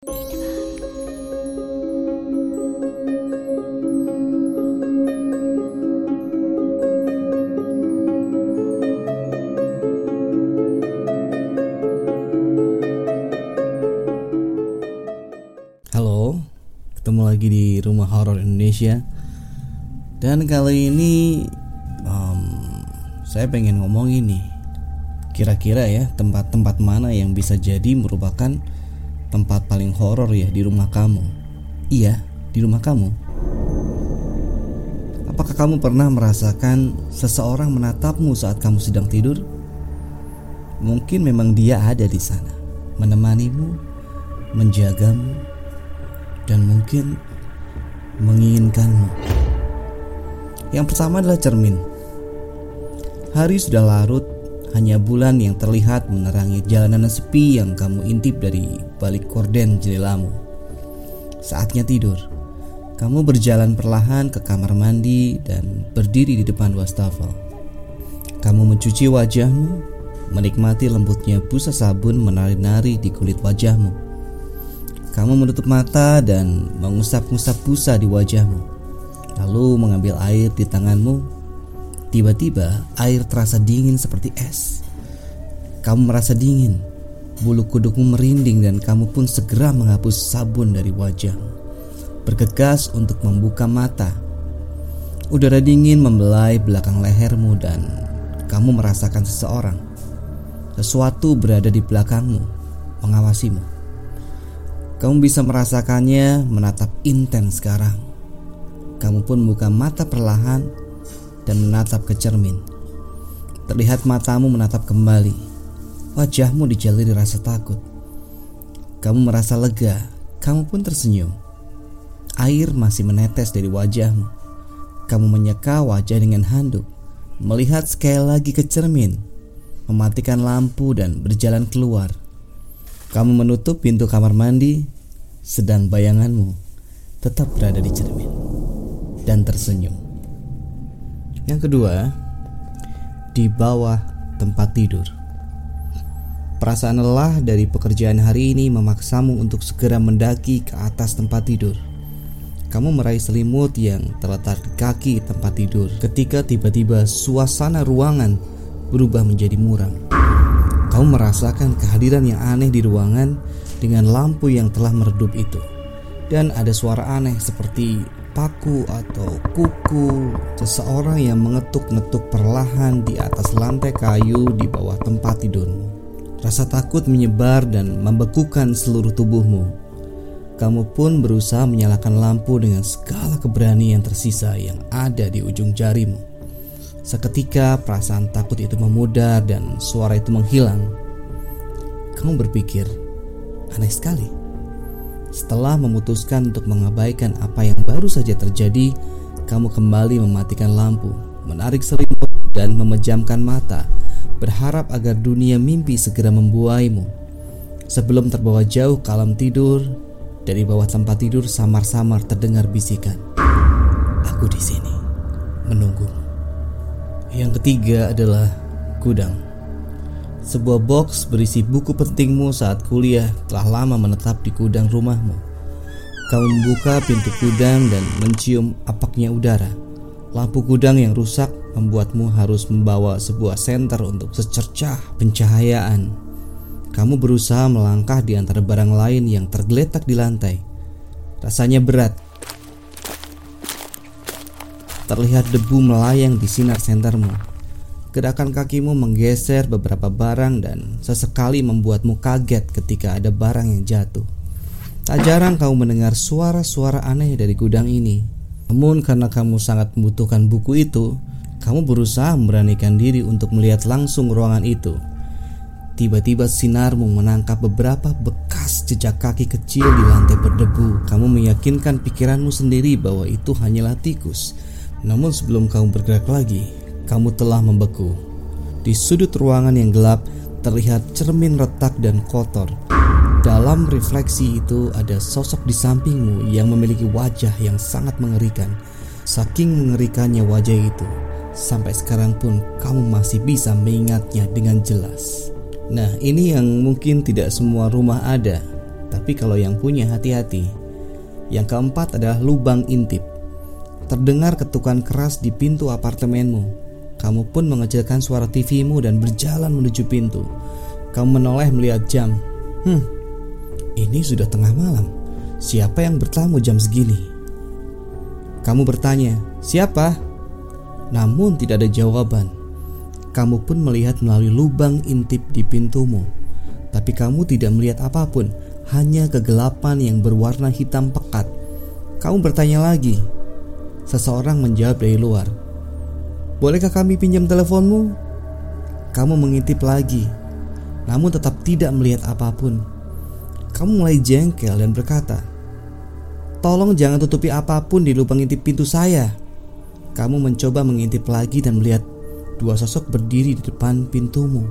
Halo, ketemu lagi di Rumah Horor Indonesia. Dan kali ini um, saya pengen ngomong ini. Kira-kira ya tempat-tempat mana yang bisa jadi merupakan tempat paling horor ya di rumah kamu? Iya, di rumah kamu. Apakah kamu pernah merasakan seseorang menatapmu saat kamu sedang tidur? Mungkin memang dia ada di sana, menemanimu, menjagamu, dan mungkin menginginkanmu. Yang pertama adalah cermin. Hari sudah larut, hanya bulan yang terlihat menerangi jalanan sepi yang kamu intip dari balik korden jendelamu. Saatnya tidur. Kamu berjalan perlahan ke kamar mandi dan berdiri di depan wastafel. Kamu mencuci wajahmu, menikmati lembutnya busa sabun menari-nari di kulit wajahmu. Kamu menutup mata dan mengusap-ngusap busa di wajahmu. Lalu mengambil air di tanganmu. Tiba-tiba air terasa dingin seperti es. Kamu merasa dingin. Bulu kudukmu merinding dan kamu pun segera menghapus sabun dari wajahmu. Bergegas untuk membuka mata. Udara dingin membelai belakang lehermu dan kamu merasakan seseorang. Sesuatu berada di belakangmu, mengawasimu. Kamu bisa merasakannya menatap intens sekarang. Kamu pun buka mata perlahan dan menatap ke cermin. Terlihat matamu menatap kembali. Wajahmu dijaluri rasa takut. Kamu merasa lega. Kamu pun tersenyum. Air masih menetes dari wajahmu. Kamu menyeka wajah dengan handuk. Melihat sekali lagi ke cermin. Mematikan lampu dan berjalan keluar. Kamu menutup pintu kamar mandi, sedang bayanganmu tetap berada di cermin dan tersenyum. Yang kedua, di bawah tempat tidur. Perasaan lelah dari pekerjaan hari ini memaksamu untuk segera mendaki ke atas tempat tidur. Kamu meraih selimut yang terletak di kaki tempat tidur ketika tiba-tiba suasana ruangan berubah menjadi muram. Kamu merasakan kehadiran yang aneh di ruangan dengan lampu yang telah meredup itu. Dan ada suara aneh seperti paku atau kuku seseorang yang mengetuk-ngetuk perlahan di atas lantai kayu di bawah tempat tidurmu. Rasa takut menyebar dan membekukan seluruh tubuhmu. Kamu pun berusaha menyalakan lampu dengan segala keberanian tersisa yang ada di ujung jarimu. Seketika perasaan takut itu memudar dan suara itu menghilang. Kamu berpikir, aneh sekali. Setelah memutuskan untuk mengabaikan apa yang baru saja terjadi, kamu kembali mematikan lampu, menarik selimut dan memejamkan mata, berharap agar dunia mimpi segera membuaimu. Sebelum terbawa jauh ke alam tidur, dari bawah tempat tidur samar-samar terdengar bisikan. Aku di sini, menunggumu. Yang ketiga adalah gudang. Sebuah box berisi buku pentingmu saat kuliah telah lama menetap di gudang rumahmu. Kamu membuka pintu gudang dan mencium apaknya udara. Lampu gudang yang rusak membuatmu harus membawa sebuah senter untuk secercah pencahayaan. Kamu berusaha melangkah di antara barang lain yang tergeletak di lantai. Rasanya berat Terlihat debu melayang di sinar sentermu. Gerakan kakimu menggeser beberapa barang dan sesekali membuatmu kaget ketika ada barang yang jatuh. Tak jarang kau mendengar suara-suara aneh dari gudang ini. Namun karena kamu sangat membutuhkan buku itu, kamu berusaha memberanikan diri untuk melihat langsung ruangan itu. Tiba-tiba sinarmu menangkap beberapa bekas jejak kaki kecil di lantai berdebu. Kamu meyakinkan pikiranmu sendiri bahwa itu hanyalah tikus namun sebelum kamu bergerak lagi, kamu telah membeku. Di sudut ruangan yang gelap terlihat cermin retak dan kotor. Dalam refleksi itu ada sosok di sampingmu yang memiliki wajah yang sangat mengerikan. Saking mengerikannya wajah itu, sampai sekarang pun kamu masih bisa mengingatnya dengan jelas. Nah, ini yang mungkin tidak semua rumah ada, tapi kalau yang punya hati-hati. Yang keempat adalah lubang intip. Terdengar ketukan keras di pintu apartemenmu. Kamu pun mengecilkan suara TV-mu dan berjalan menuju pintu. Kamu menoleh melihat jam. Hmm, ini sudah tengah malam. Siapa yang bertamu jam segini? Kamu bertanya, siapa? Namun tidak ada jawaban. Kamu pun melihat melalui lubang intip di pintumu. Tapi kamu tidak melihat apa pun, hanya kegelapan yang berwarna hitam pekat. Kamu bertanya lagi. Seseorang menjawab dari luar. Bolehkah kami pinjam teleponmu? Kamu mengintip lagi, namun tetap tidak melihat apa pun. Kamu mulai jengkel dan berkata, "Tolong jangan tutupi apa pun di lubang intip pintu saya." Kamu mencoba mengintip lagi dan melihat dua sosok berdiri di depan pintumu.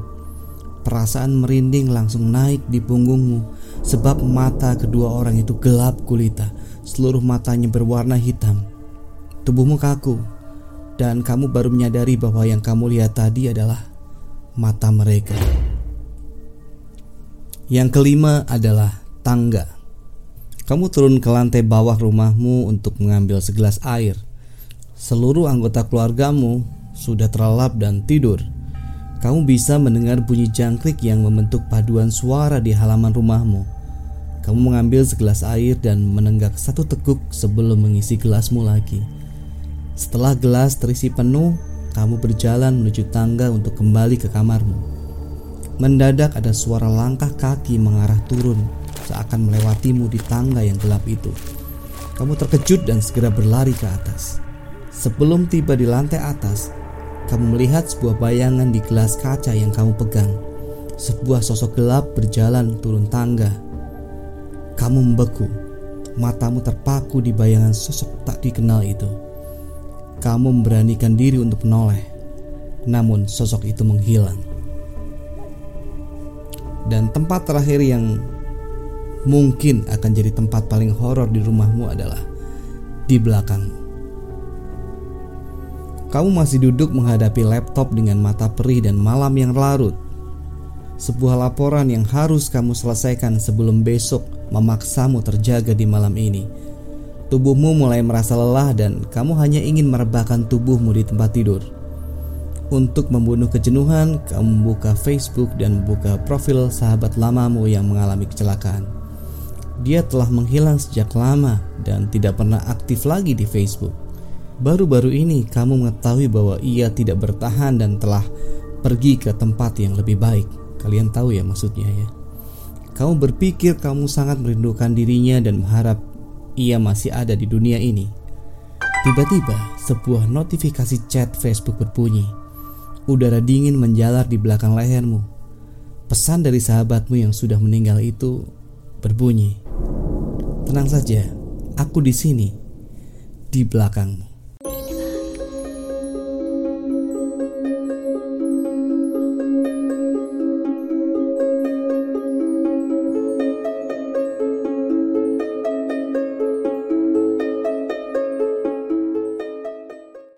Perasaan merinding langsung naik di punggungmu sebab mata kedua orang itu gelap gulita. Seluruh matanya berwarna hitam. Tubuhmu kaku dan kamu baru menyadari bahwa yang kamu lihat tadi adalah mata mereka. Yang kelima adalah tangga. Kamu turun ke lantai bawah rumahmu untuk mengambil segelas air. Seluruh anggota keluargamu sudah terlelap dan tidur. Kamu bisa mendengar bunyi jangkrik yang membentuk paduan suara di halaman rumahmu. Kamu mengambil segelas air dan menenggak satu teguk sebelum mengisi gelasmu lagi. Setelah gelas terisi penuh, kamu berjalan menuju tangga untuk kembali ke kamarmu. Mendadak ada suara langkah kaki mengarah turun seakan melewatimu di tangga yang gelap itu. Kamu terkejut dan segera berlari ke atas. Sebelum tiba di lantai atas, kamu melihat sebuah bayangan di gelas kaca yang kamu pegang. Sebuah sosok gelap berjalan turun tangga. Kamu membeku, matamu terpaku di bayangan sosok tak dikenal itu. Kamu memberanikan diri untuk menoleh, namun sosok itu menghilang. Dan tempat terakhir yang mungkin akan jadi tempat paling horor di rumahmu adalah di belakangmu. Kamu masih duduk menghadapi laptop dengan mata perih dan malam yang larut. Sebuah laporan yang harus kamu selesaikan sebelum besok memaksamu terjaga di malam ini. Tubuhmu mulai merasa lelah dan kamu hanya ingin merebahkan tubuhmu di tempat tidur. Untuk membunuh kejenuhan, kamu membuka Facebook dan membuka profil sahabat lamamu yang mengalami kecelakaan. Dia telah menghilang sejak lama dan tidak pernah aktif lagi di Facebook. Baru-baru ini kamu mengetahui bahwa ia tidak bertahan dan telah pergi ke tempat yang lebih baik. Kalian tahu ya maksudnya ya. Kamu berpikir kamu sangat merindukan dirinya dan berharap ia masih ada di dunia ini. Tiba-tiba sebuah notifikasi chat Facebook berbunyi. Udara dingin menjalar di belakang lehermu. Pesan dari sahabatmu yang sudah meninggal itu berbunyi. Tenang saja, aku di sini, di belakangmu.